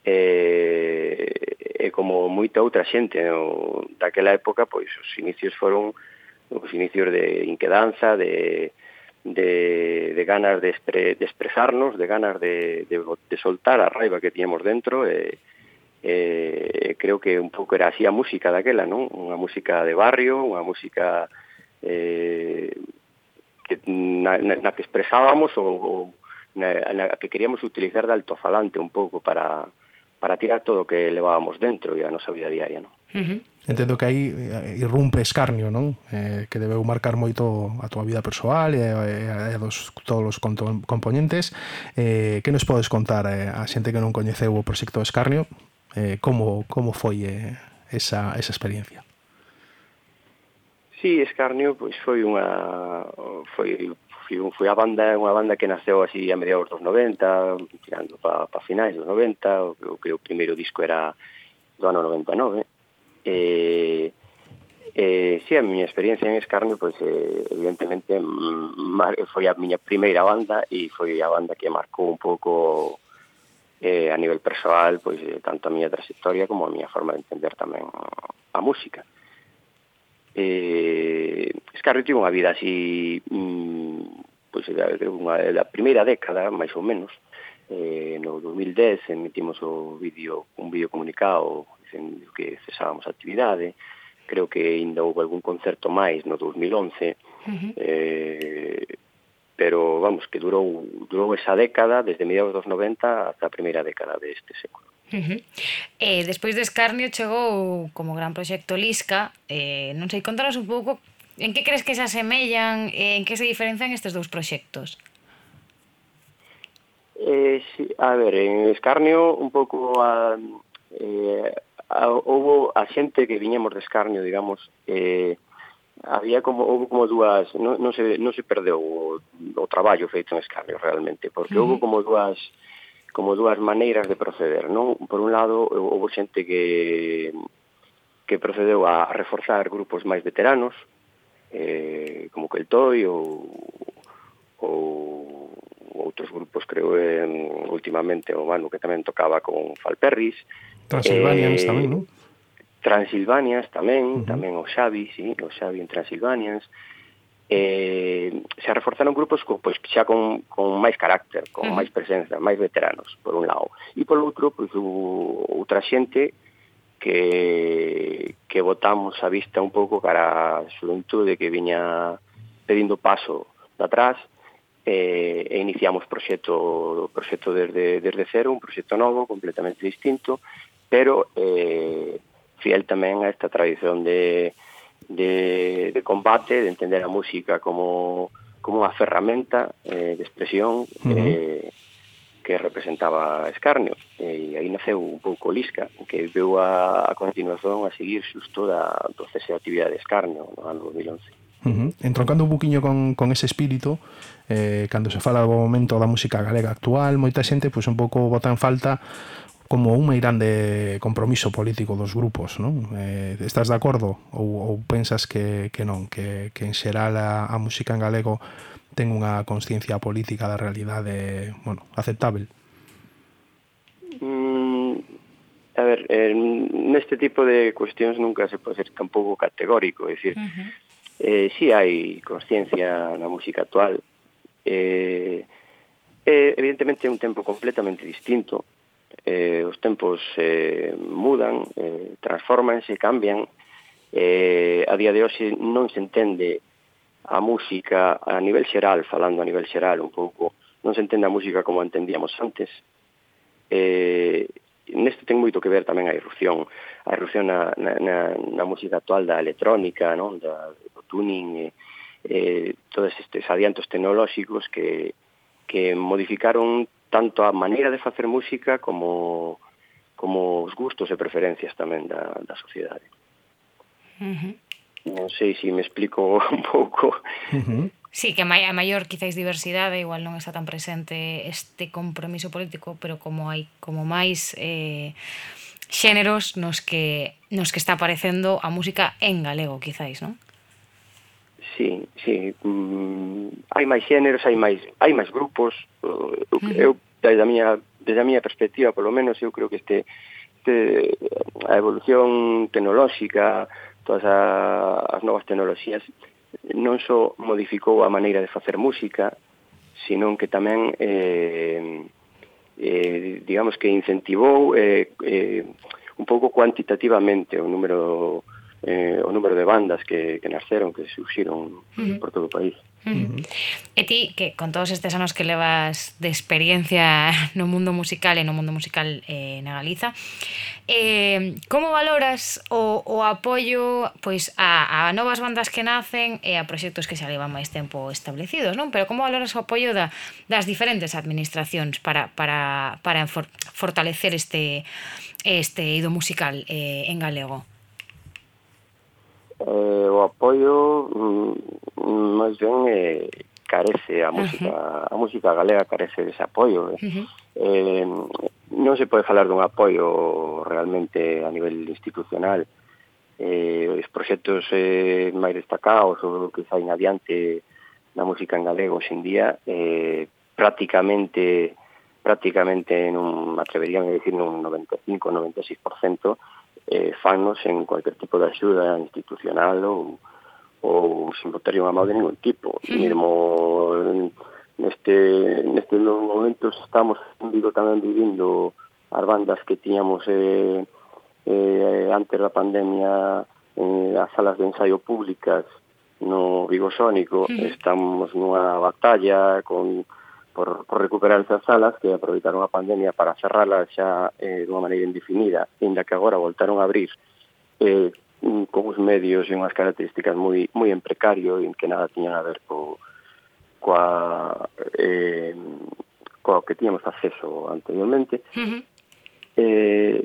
e, e como moita outra xente no, daquela época, pois os inicios foron os inicios de inquedanza, de, de, de ganas de, expre, de expresarnos, de ganas de, de, de soltar a raiva que tiñamos dentro e eh, eh, creo que un pouco era así a música daquela, non? Unha música de barrio, unha música eh, que, na, na que expresábamos ou, ou na, na que queríamos utilizar de altofalante un pouco para, para tirar todo o que levábamos dentro e a nosa vida diaria, non? Uh -huh. Entendo que aí eh, irrumpe escarnio, non? Eh, que debeu marcar moito a tua vida persoal e, e a dos, todos os componentes. Eh, que nos podes contar eh, a xente que non coñeceu o proxecto Escarnio? eh, como, como foi eh, esa, esa experiencia? Sí, Escarnio pois foi unha foi foi, foi a banda, unha banda que naceu así a mediados dos 90, tirando para pa finais dos 90, o que o, o primeiro disco era do ano 99. Eh, eh, sí, a miña experiencia en Escarnio pois eh, evidentemente mm, mar, foi a miña primeira banda e foi a banda que marcou un pouco eh, a nivel persoal, pois eh, tanto a miña trayectoria como a miña forma de entender tamén a música. Eh, Scarry tivo unha vida así, mm, pois creo unha da primeira década, máis ou menos, eh, no 2010 emitimos o vídeo, un vídeo comunicado dicendo que cesábamos a actividade, creo que ainda houve algún concerto máis no 2011, uh -huh. eh, pero vamos, que durou, durou esa década desde mediados dos 90 ata a primeira década deste século. Uh -huh. Eh, despois de Escarnio chegou como gran proxecto Lisca, eh, non sei, contanos un pouco en que crees que se asemellan, eh, en que se diferencian estes dous proxectos? Eh, sí, a ver, en Escarnio un pouco a, eh, a, houbo a xente que viñamos de Escarnio, digamos, eh, había como houve como dúas, non, non se non se perdeu o, o traballo feito en Escarnio realmente, porque sí. houve como dúas como dúas maneiras de proceder, non? Por un lado, houve xente que que procedeu a reforzar grupos máis veteranos, eh, como que el Toy ou, ou outros grupos, creo, en, últimamente, o Manu, que tamén tocaba con Falperris. Transilvanians eh, tamén, non? Transilvanians tamén, uh -huh. tamén o Xavi, sí, o Xavi en Transilvanians, eh, se reforzaron grupos co, pois, xa con, con máis carácter, con uh -huh. máis presenza, máis veteranos, por un lado. E por outro, pois, o, outra xente que, que votamos a vista un pouco cara a xuventude que viña pedindo paso de atrás eh, e iniciamos proxecto, proxecto desde, desde cero, un proxecto novo, completamente distinto, pero eh, fiel tamén a esta tradición de, de, de combate, de entender a música como, como unha ferramenta eh, de expresión uh -huh. eh, que representaba Escarnio. Eh, e aí naceu un pouco Lisca, que veu a, a continuación a seguir xusto da, do cese de actividade de Escarnio no ano 2011. Uh -huh. Entroncando un buquiño con, con ese espírito, eh, cando se fala do momento da música galega actual, moita xente, pois un pouco bota en falta como un grande compromiso político dos grupos, non? Eh, estás de acordo ou, ou pensas que, que non, que, que en xeral a, a música en galego ten unha conciencia política da realidade, bueno, aceptable? Mm, a ver, eh, neste tipo de cuestións nunca se pode ser tampouco categórico, é dicir, uh -huh. eh, si sí hai conciencia na música actual, eh, eh, evidentemente é un tempo completamente distinto, eh, os tempos eh, mudan, eh, transformanse, cambian. Eh, a día de hoxe non se entende a música a nivel xeral, falando a nivel xeral un pouco, non se entende a música como a entendíamos antes. Eh, neste ten moito que ver tamén a irrupción, a irrupción na, na, na, na música actual da electrónica, non? da do tuning, e, eh, todos estes adiantos tecnolóxicos que, que modificaron tanto a maneira de facer música como como os gustos e preferencias tamén da, da sociedade. Uh -huh. Non sei se me explico un pouco. Uh -huh. Sí, que a maior quizáis diversidade, igual non está tan presente este compromiso político, pero como hai como máis eh, xéneros nos que nos que está aparecendo a música en galego, quizáis, non? Sí, sí, mm, hai máis xéneros, hai máis hai máis grupos, eu desde a miña desde a miña perspectiva, polo menos eu creo que este este a evolución tecnolóxica, todas a, as novas tecnoloxías non só modificou a maneira de facer música, senón que tamén eh, eh, digamos que incentivou eh, eh, un pouco cuantitativamente o número eh, o número de bandas que, que nasceron, que surxiron uh -huh. por todo o país. Mm. E ti, que con todos estes anos que levas de experiencia no mundo musical e no mundo musical eh, na Galiza, eh, como valoras o, o apoio pois a, a novas bandas que nacen e a proxectos que xa levan máis tempo establecidos, non? Pero como valoras o apoio da, das diferentes administracións para, para, para for, fortalecer este, este ido musical eh, en galego? eh, o apoio mm, mm, máis ben eh, carece a música, uh -huh. a música galega carece dese apoio. Eh. Uh -huh. eh, non se pode falar dun apoio realmente a nivel institucional. Eh, os proxectos eh, máis destacados ou que saen adiante na música en galego hoxendía eh, prácticamente prácticamente en un, atrevería a decir, un 95-96% eh, fannos en cualquier tipo de axuda institucional ou, ou sin botar unha mão de ningún tipo. Sí. Mesmo neste, neste momento estamos digo, tamén vivindo as bandas que tiñamos eh, eh, antes da pandemia eh, as salas de ensaio públicas no Vigo Sónico, sí. estamos nunha batalla con por, por recuperar esas salas que aproveitaron a pandemia para cerrarlas xa eh, de unha maneira indefinida, inda que agora voltaron a abrir eh, mm, con uns medios e unhas características moi moi en precario e que nada tiñan a ver co coa eh, coa que tiñamos acceso anteriormente. Uh -huh. eh,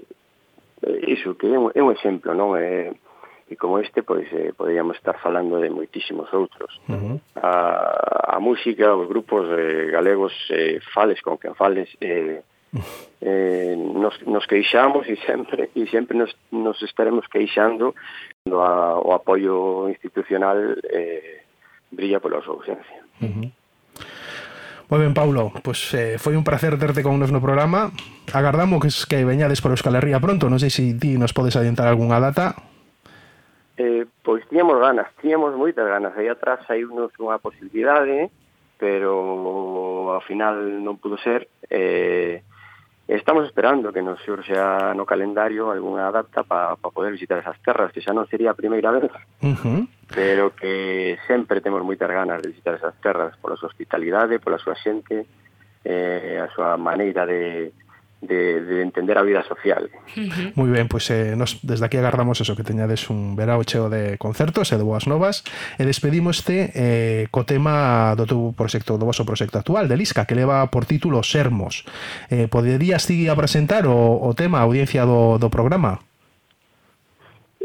iso que é un, é un exemplo, non? Eh, e como este pois eh, poderíamos estar falando de moitísimos outros. Uh -huh. a, a música, os grupos eh, galegos, eh, fales con quen fales, eh, eh, nos, nos queixamos e sempre e sempre nos, nos estaremos queixando do a, o apoio institucional eh, brilla pola súa ausencia. Uh -huh. Moi ben, Paulo, pois eh, foi un placer terte con nos no programa. Agardamos que, que veñades por Euskal Herria pronto, non sei se ti nos podes adiantar algunha data. Eh, pois tiñamos ganas, tiñamos moitas ganas. Aí atrás hai unos unha posibilidade, pero ao final non pudo ser. Eh, estamos esperando que nos surxa no calendario algunha data para pa poder visitar esas terras, que xa non sería a primeira vez, uh -huh. pero que sempre temos moitas ganas de visitar esas terras pola súa hospitalidade, pola súa xente, eh, a súa maneira de, de, de entender a vida social. Moi ben, pois eh, nos desde aquí agardamos eso que teñades un verao cheo de concertos e de boas novas e despedimoste eh, co tema do teu proxecto, do vosso proxecto actual de Lisca, que leva por título Sermos. Eh, poderías ti a presentar o, o tema a audiencia do, do programa?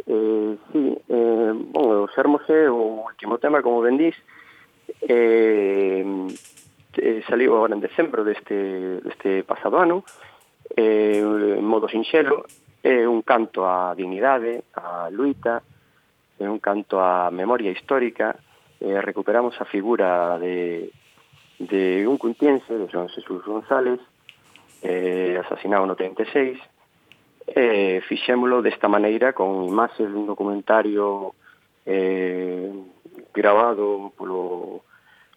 Eh, sí, eh, bueno, o Sermos é o último tema, como ben dís, eh, eh, saliu agora en decembro deste, deste pasado ano, eh, en modo sinxelo, é un canto á dignidade, á luita, é un canto á memoria histórica, eh, recuperamos a figura de, de un cuntiense, de Xoan Jesús González, eh, asesinado no 36, eh, fixémolo desta maneira con imaxes dun documentario eh, grabado polo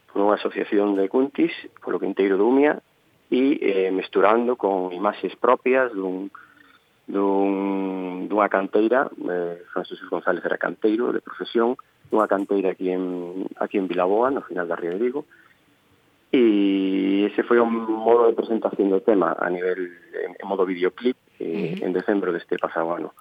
por unha asociación de Cuntis, polo Quinteiro de Umia, e eh, mesturando con imaxes propias dun, dun, dunha canteira, eh, Francisco González era canteiro de profesión, dunha canteira aquí en, aquí en Vilaboa, no final da Río de Vigo, e ese foi o modo de presentación do tema a nivel, en, en modo videoclip, eh, uh -huh. en decembro deste pasado ano.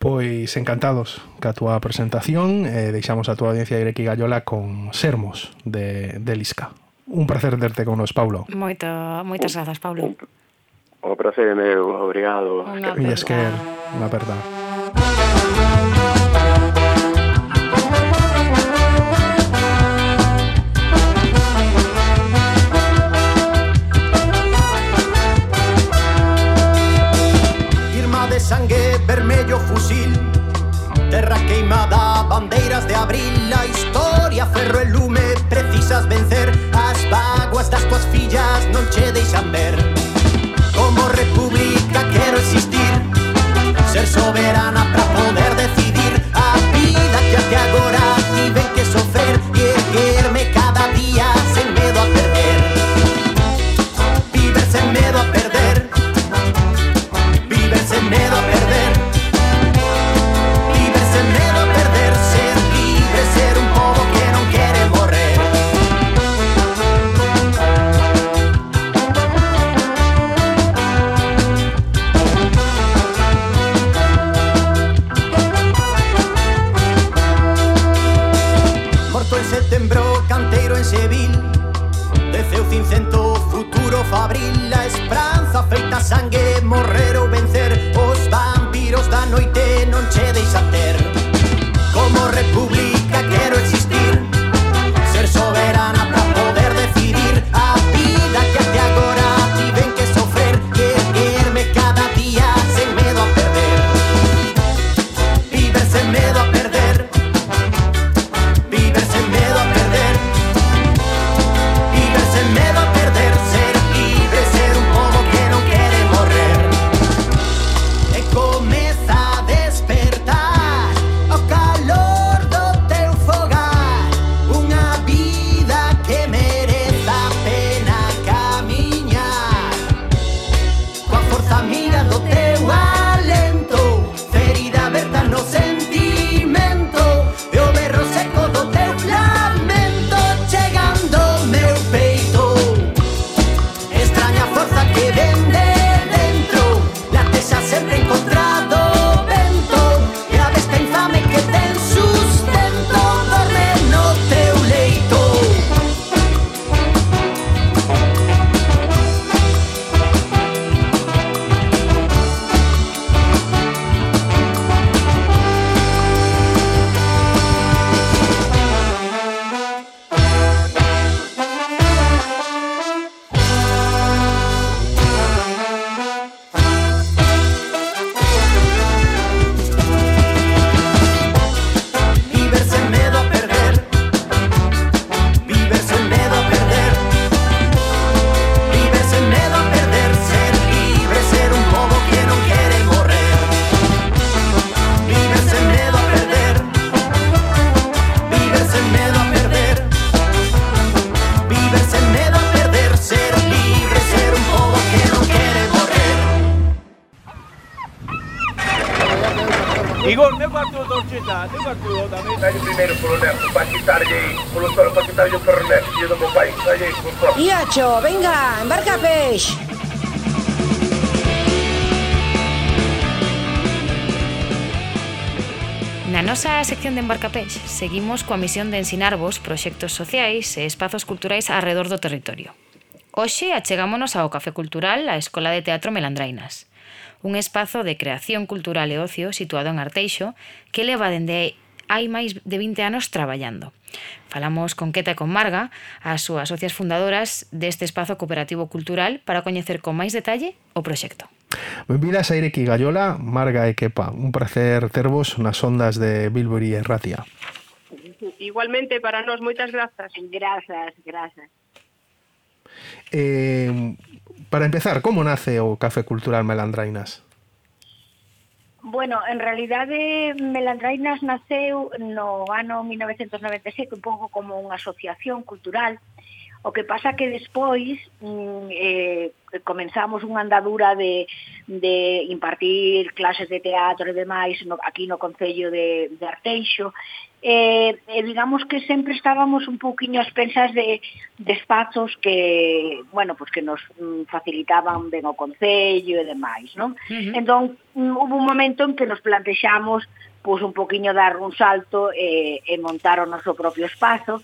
Pois encantados ca túa presentación, eh, deixamos a túa audiencia Greki Gallola con Sermos de, de Lisca un placer terte con nos, Paulo. Moito, moitas grazas, Paulo. O placer é meu, obrigado. Unha aperta. Unha aperta. Firma de sangue, vermello fusil, terra queimada, bandeiras de abril, la historia, ferro e lume, precisas vencer, aguas das tuas fillas non che deixan ver Como república quero existir Ser soberana pra Nacho, venga, embarca peix. Na nosa sección de Embarcapés seguimos coa misión de ensinarvos proxectos sociais e espazos culturais arredor do territorio. Hoxe achegámonos ao Café Cultural, a Escola de Teatro Melandrainas, un espazo de creación cultural e ocio situado en Arteixo que leva dende hai máis de 20 anos traballando. Falamos con Queta e con Marga, as súas socias fundadoras deste espazo cooperativo cultural para coñecer con máis detalle o proxecto. Benvidas a Ireki Gallola, Marga e Kepa. Un placer tervos nas ondas de Bilbori e Ratia. Igualmente para nós, moitas grazas. Grazas, grazas. Eh, para empezar, como nace o Café Cultural Melandrainas? Bueno, en realidade Melandrainas naceu no ano 1997 un pouco como unha asociación cultural O que pasa que despois mm, eh, comenzamos unha andadura de, de impartir clases de teatro e demais no, aquí no Concello de, de Arteixo. Eh, eh, digamos que sempre estábamos un pouquiño as pensas de, de espazos que, bueno, pues que nos mm, facilitaban ben o Concello e demais, non? Uh -huh. Entón, mm, hubo un momento en que nos plantexamos pois pues, un poquiño dar un salto e, eh, e montar o noso propio espazo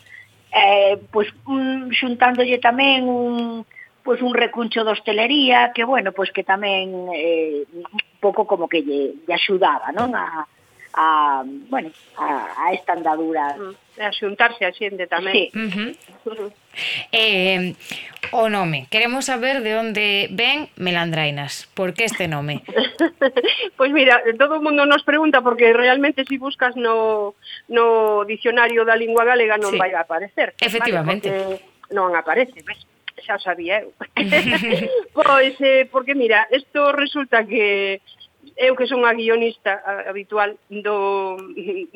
eh, pois, un, xuntándolle tamén un, pois, un recuncho de hostelería, que, bueno, pois que tamén eh, un pouco como que lle, lle axudaba, non? A, a, bueno, a, a esta andadura. Mm. A xuntarse a xente tamén. Sí. Uh -huh. Eh, o nome, queremos saber de onde ven Melandrainas, por que este nome? pois pues mira, todo o mundo nos pregunta porque realmente si buscas no, no dicionario da lingua galega non sí. vai a aparecer. Efectivamente. Vale, non aparece, ves? xa sabía eu. pois, eh, porque mira, isto resulta que eu que son a guionista habitual do,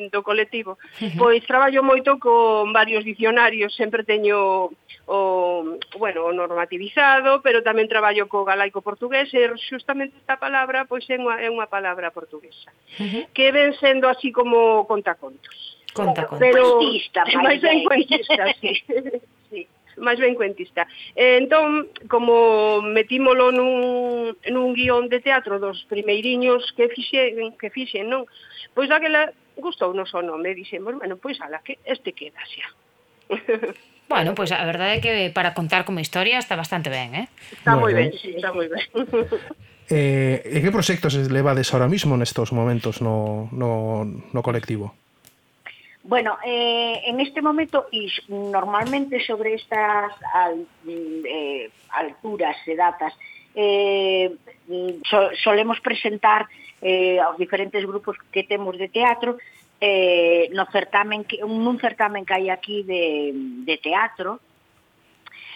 do colectivo, pois traballo moito con varios dicionarios, sempre teño o, bueno, o normativizado, pero tamén traballo co galaico portugués e justamente esta palabra pois é unha, é unha palabra portuguesa, uh -huh. que ven sendo así como contacontos. Conta. Pero, Cuentista, máis ben cuentista, sí. máis ben cuentista. E, entón, como metímolo nun, nun guión de teatro dos primeiriños que fixen, que fixen non? Pois daquela gustou o nome, dixemos, bueno, pois ala, que este queda xa. Bueno, pois pues a verdade é que para contar como historia está bastante ben, eh? Está moi ben, sí, está moi ben. eh, e que proxectos levades ahora mismo nestos momentos no, no, no colectivo? Bueno, eh, en este momento, y normalmente sobre estas al, mm, eh, alturas e datas, eh, mm, so, solemos presentar eh, aos diferentes grupos que temos de teatro eh, no certamen que, un certamen que hai aquí de, de teatro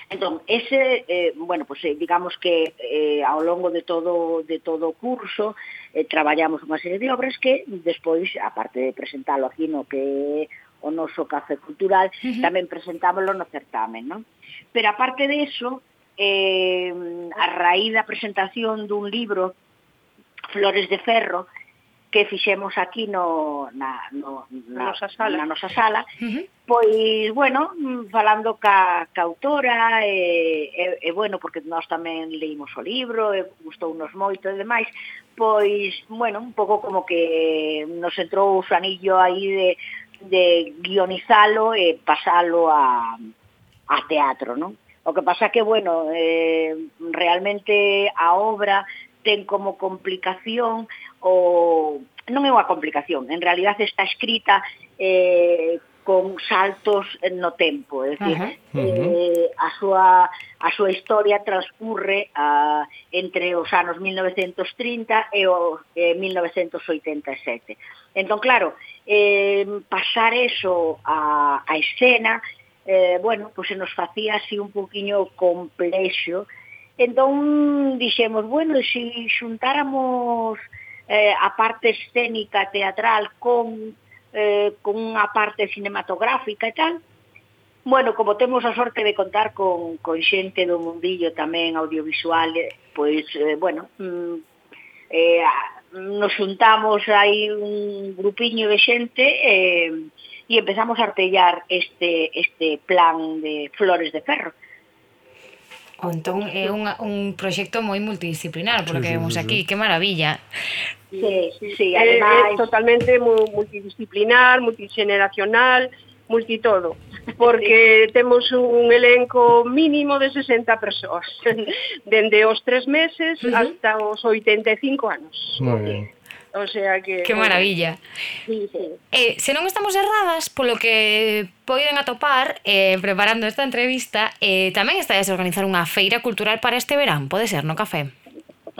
Entón, ese, eh, bueno, pues, eh, digamos que eh, ao longo de todo de todo o curso eh, traballamos unha serie de obras que despois, aparte de presentalo aquí no que o noso café cultural, uh -huh. tamén presentámoslo no certamen, non? Pero aparte de eso, eh, a raíz da presentación dun libro Flores de Ferro, que fixemos aquí no, na, no, na, nosa sala. na nosa sala, uh -huh. pois, bueno, falando ca, ca autora, e, e, e, bueno, porque nós tamén leímos o libro, e gustounos moito e demais, pois, bueno, un pouco como que nos entrou o anillo aí de, de guionizalo e pasalo a, a teatro, non? O que pasa que, bueno, eh, realmente a obra ten como complicación o non é unha complicación, en realidad está escrita eh, con saltos no tempo, é dicir, uh -huh. eh, a súa a súa historia transcurre a, entre os anos 1930 e o eh, 1987. Entón, claro, eh, pasar eso a, a escena, eh, bueno, pois pues se nos facía así un poquinho complexo, Entón, dixemos, bueno, se xuntáramos eh, a parte escénica teatral con, eh, con unha parte cinematográfica e tal, Bueno, como temos a sorte de contar con, con xente do mundillo tamén audiovisual, eh, pois, eh, bueno, mm, eh, nos juntamos aí un grupiño de xente eh, e empezamos a artellar este, este plan de flores de ferro. O entón é un, un proxecto moi multidisciplinar, polo que vemos aquí, que maravilla. Sí, sí, ademais... É, é totalmente multidisciplinar, multigeneracional, multitodo, porque sí. temos un elenco mínimo de 60 persoas, dende os tres meses uh -huh. hasta os 85 anos. Moi ben. O sea que... Que maravilla. Sí, sí. Eh, se non estamos erradas, polo que poden atopar eh, preparando esta entrevista, eh, tamén estáis a organizar unha feira cultural para este verán, pode ser, no café?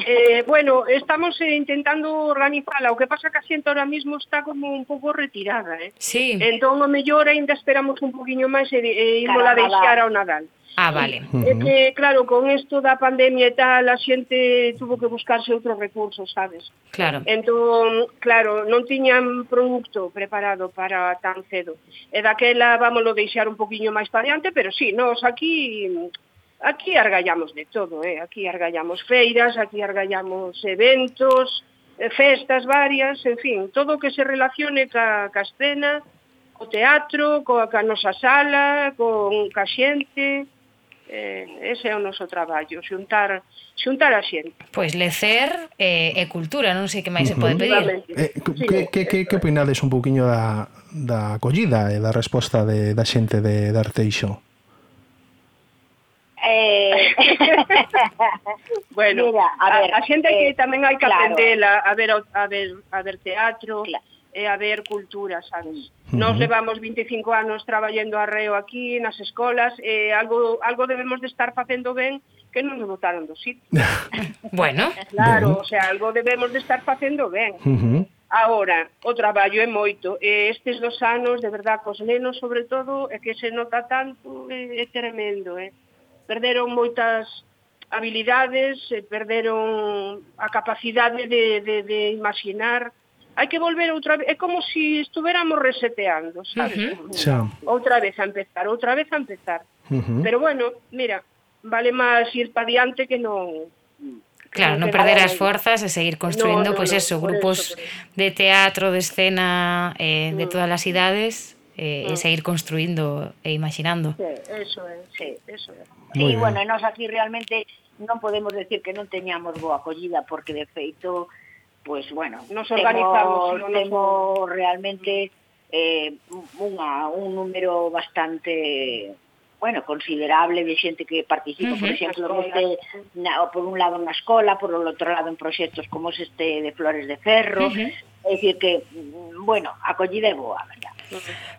Eh, bueno, estamos eh, intentando organizarla, o que pasa que a xente ahora mismo está como un pouco retirada, eh? Sí. Entón, o mellor, ainda esperamos un poquinho máis e, e irmola deixar ao Nadal. Ah, vale. É que, claro, con isto da pandemia e tal, a xente tuvo que buscarse outros recursos, sabes? Claro. Entón, claro, non tiñan produto preparado para tan cedo. E daquela vámoslo deixar un poquinho máis para diante, pero sí, nós aquí aquí argallamos de todo, eh? aquí argallamos feiras, aquí argallamos eventos, eh, festas varias, en fin, todo o que se relacione ca, ca escena, co teatro, coa ca nosa sala, con ca xente, eh, ese é o noso traballo, xuntar xuntar a xente. Pois lecer eh, e cultura, non sei que máis uh -huh. se pode pedir. Eh, eh, que, que, que, que opinades un poquinho da, da acollida e da resposta de, da xente de, de Arteixo? Eh... bueno, Mira, a, ver, a, a xente eh, que tamén hai que claro. aprender a, a ver a ver a ver teatro, claro e haber cultura, sabes? Uh -huh. Nos levamos 25 anos traballando arreo aquí, nas escolas, e algo, algo debemos de estar facendo ben que non nos botaron do sitio. bueno. Claro, bueno. o sea, algo debemos de estar facendo ben. Uh -huh. Ahora, o traballo é moito, e estes dos anos, de verdad, cos nenos, sobre todo, é que se nota tanto, é, é tremendo, eh. Perderon moitas habilidades, perderon a capacidade de, de, de imaginar, hai que volver outra vez, é como se si estuveramos reseteando, sabes? Uh -huh. Xa. Outra vez a empezar, outra vez a empezar. Uh -huh. Pero bueno, mira, vale máis ir para diante que non Claro, non perder as forzas e seguir construindo no, no, pois no, eso, grupos eso, pero... de teatro, de escena, eh, de mm. todas as idades eh, no. e ah. seguir construindo e imaginando. Sí, eso é, sí, eso é. Sí, bueno, bueno, nós aquí realmente non podemos decir que non teñamos boa acollida porque de feito pues bueno, nos organizamos, temo, no nos... realmente eh, unha, un número bastante bueno, considerable de xente que participa, uh -huh, por exemplo, neste, na, por un lado na escola, por outro lado en proxectos como este de Flores de Ferro, uh -huh. é dicir que, mm, bueno, acollida é boa, verdad.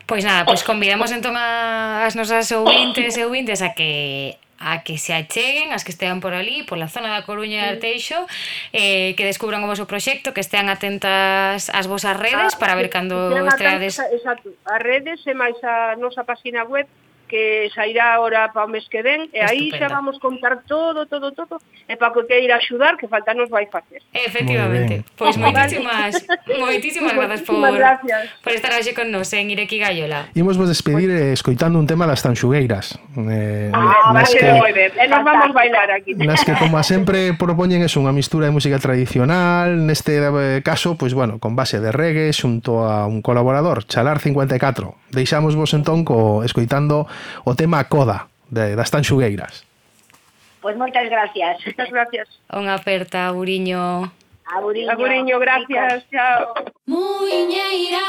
Pois nada, pois convidamos entón as nosas ouvintes e ouvintes a que a que se acheguen, as que estean por ali, pola zona da Coruña e Arteixo, eh, que descubran o vosso proxecto, que estean atentas ás vosas redes ah, para ver cando estreades... Exacto, as redes e máis a nosa página web que sairá agora para o mes que ven, e aí Estupenda. xa vamos contar todo, todo, todo, e para que queira axudar, que falta nos vai facer. Efectivamente. Pois pues moitísimas, moitísimas grazas por, gracias. por estar hoxe con nos en Ireki Gallola. Imos vos despedir eh, escoitando un tema das tanxugueiras. Eh, ah, nas que, moi ben. E nos vamos bailar aquí. Nas que, como sempre, propoñen es unha mistura de música tradicional, neste eh, caso, pois pues, bueno, con base de reggae, xunto a un colaborador, Chalar 54. Deixamos vos entón co, escoitando o tema Coda de, das Tanxugueiras. Pois moitas gracias. Moitas gracias. Unha aperta, Auriño. Auriño, Auriño gracias. Chao. Muiñeira,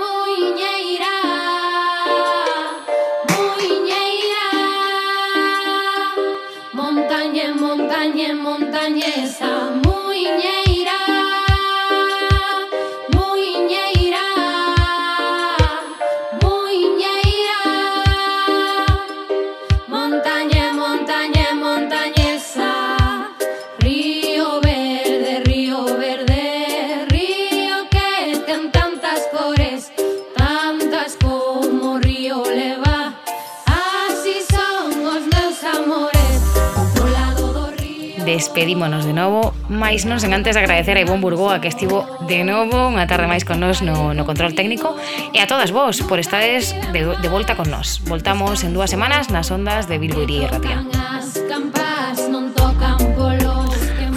muiñeira. Montaña, montaña, montañesa, muiñeira. despedímonos de novo Mais non sen antes agradecer a Ivón Burgoa Que estivo de novo unha tarde máis con nós no, no control técnico E a todas vos por estades de, de volta con nós Voltamos en dúas semanas nas ondas de Bilbo Iría e Ratia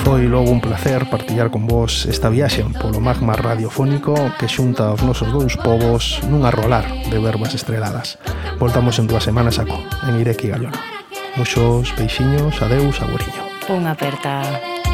Foi logo un placer partillar con vos esta viaxe polo magma radiofónico que xunta os nosos dous povos nun arrolar de verbas estreladas. Voltamos en dúas semanas a co, en Ireki Gallona. Muxos peixiños, adeus, aguriño. un aperta.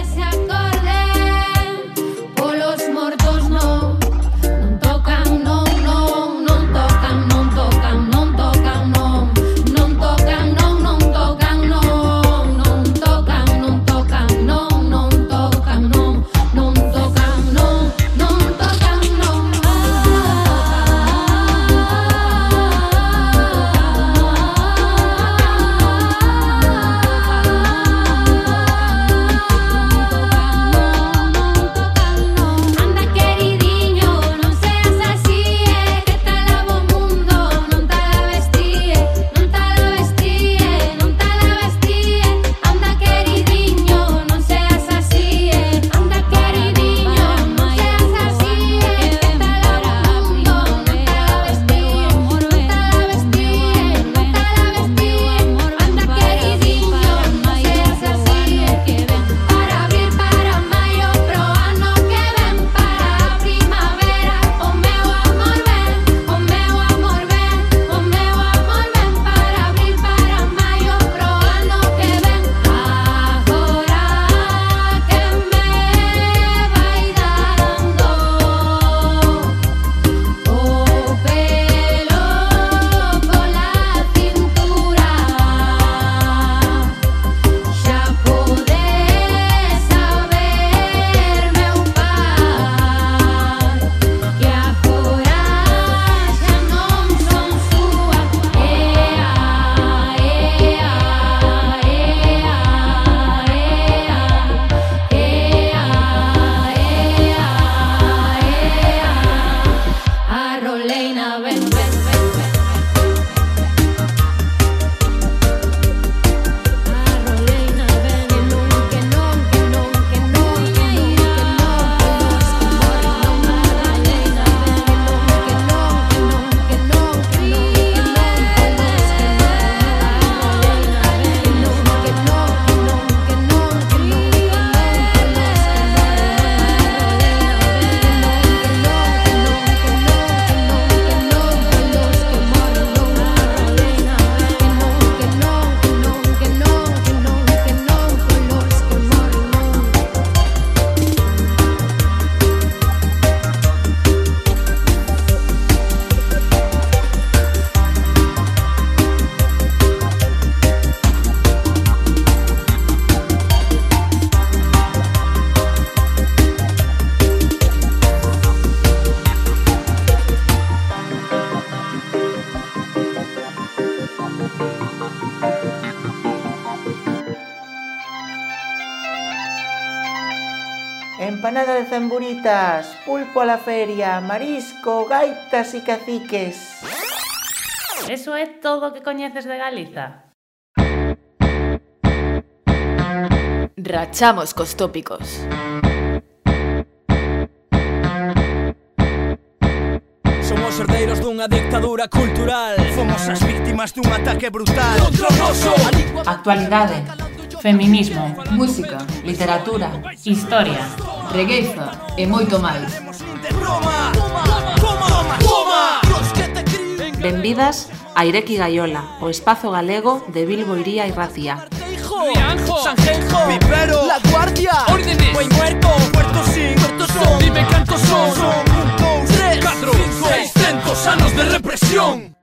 cañitas, pulpo a la feria, marisco, gaitas e caciques. Eso é todo o que coñeces de Galiza. Rachamos cos tópicos. Somos herdeiros dunha dictadura cultural Fomos as víctimas dun ataque brutal Outro Actualidade Feminismo, música, literatura, historia, regueiza e moito máis. Benvidas a Ireki Gaiola, o espazo galego de Bilbo Iría e Racía. Rianjo, Sanjenjo, Vivero, La Guardia, Órdenes, Buen Muerto, Muertos sin, Muertos son, Dime cantos son, son, un, dos, tres, cuatro, seiscientos anos de represión.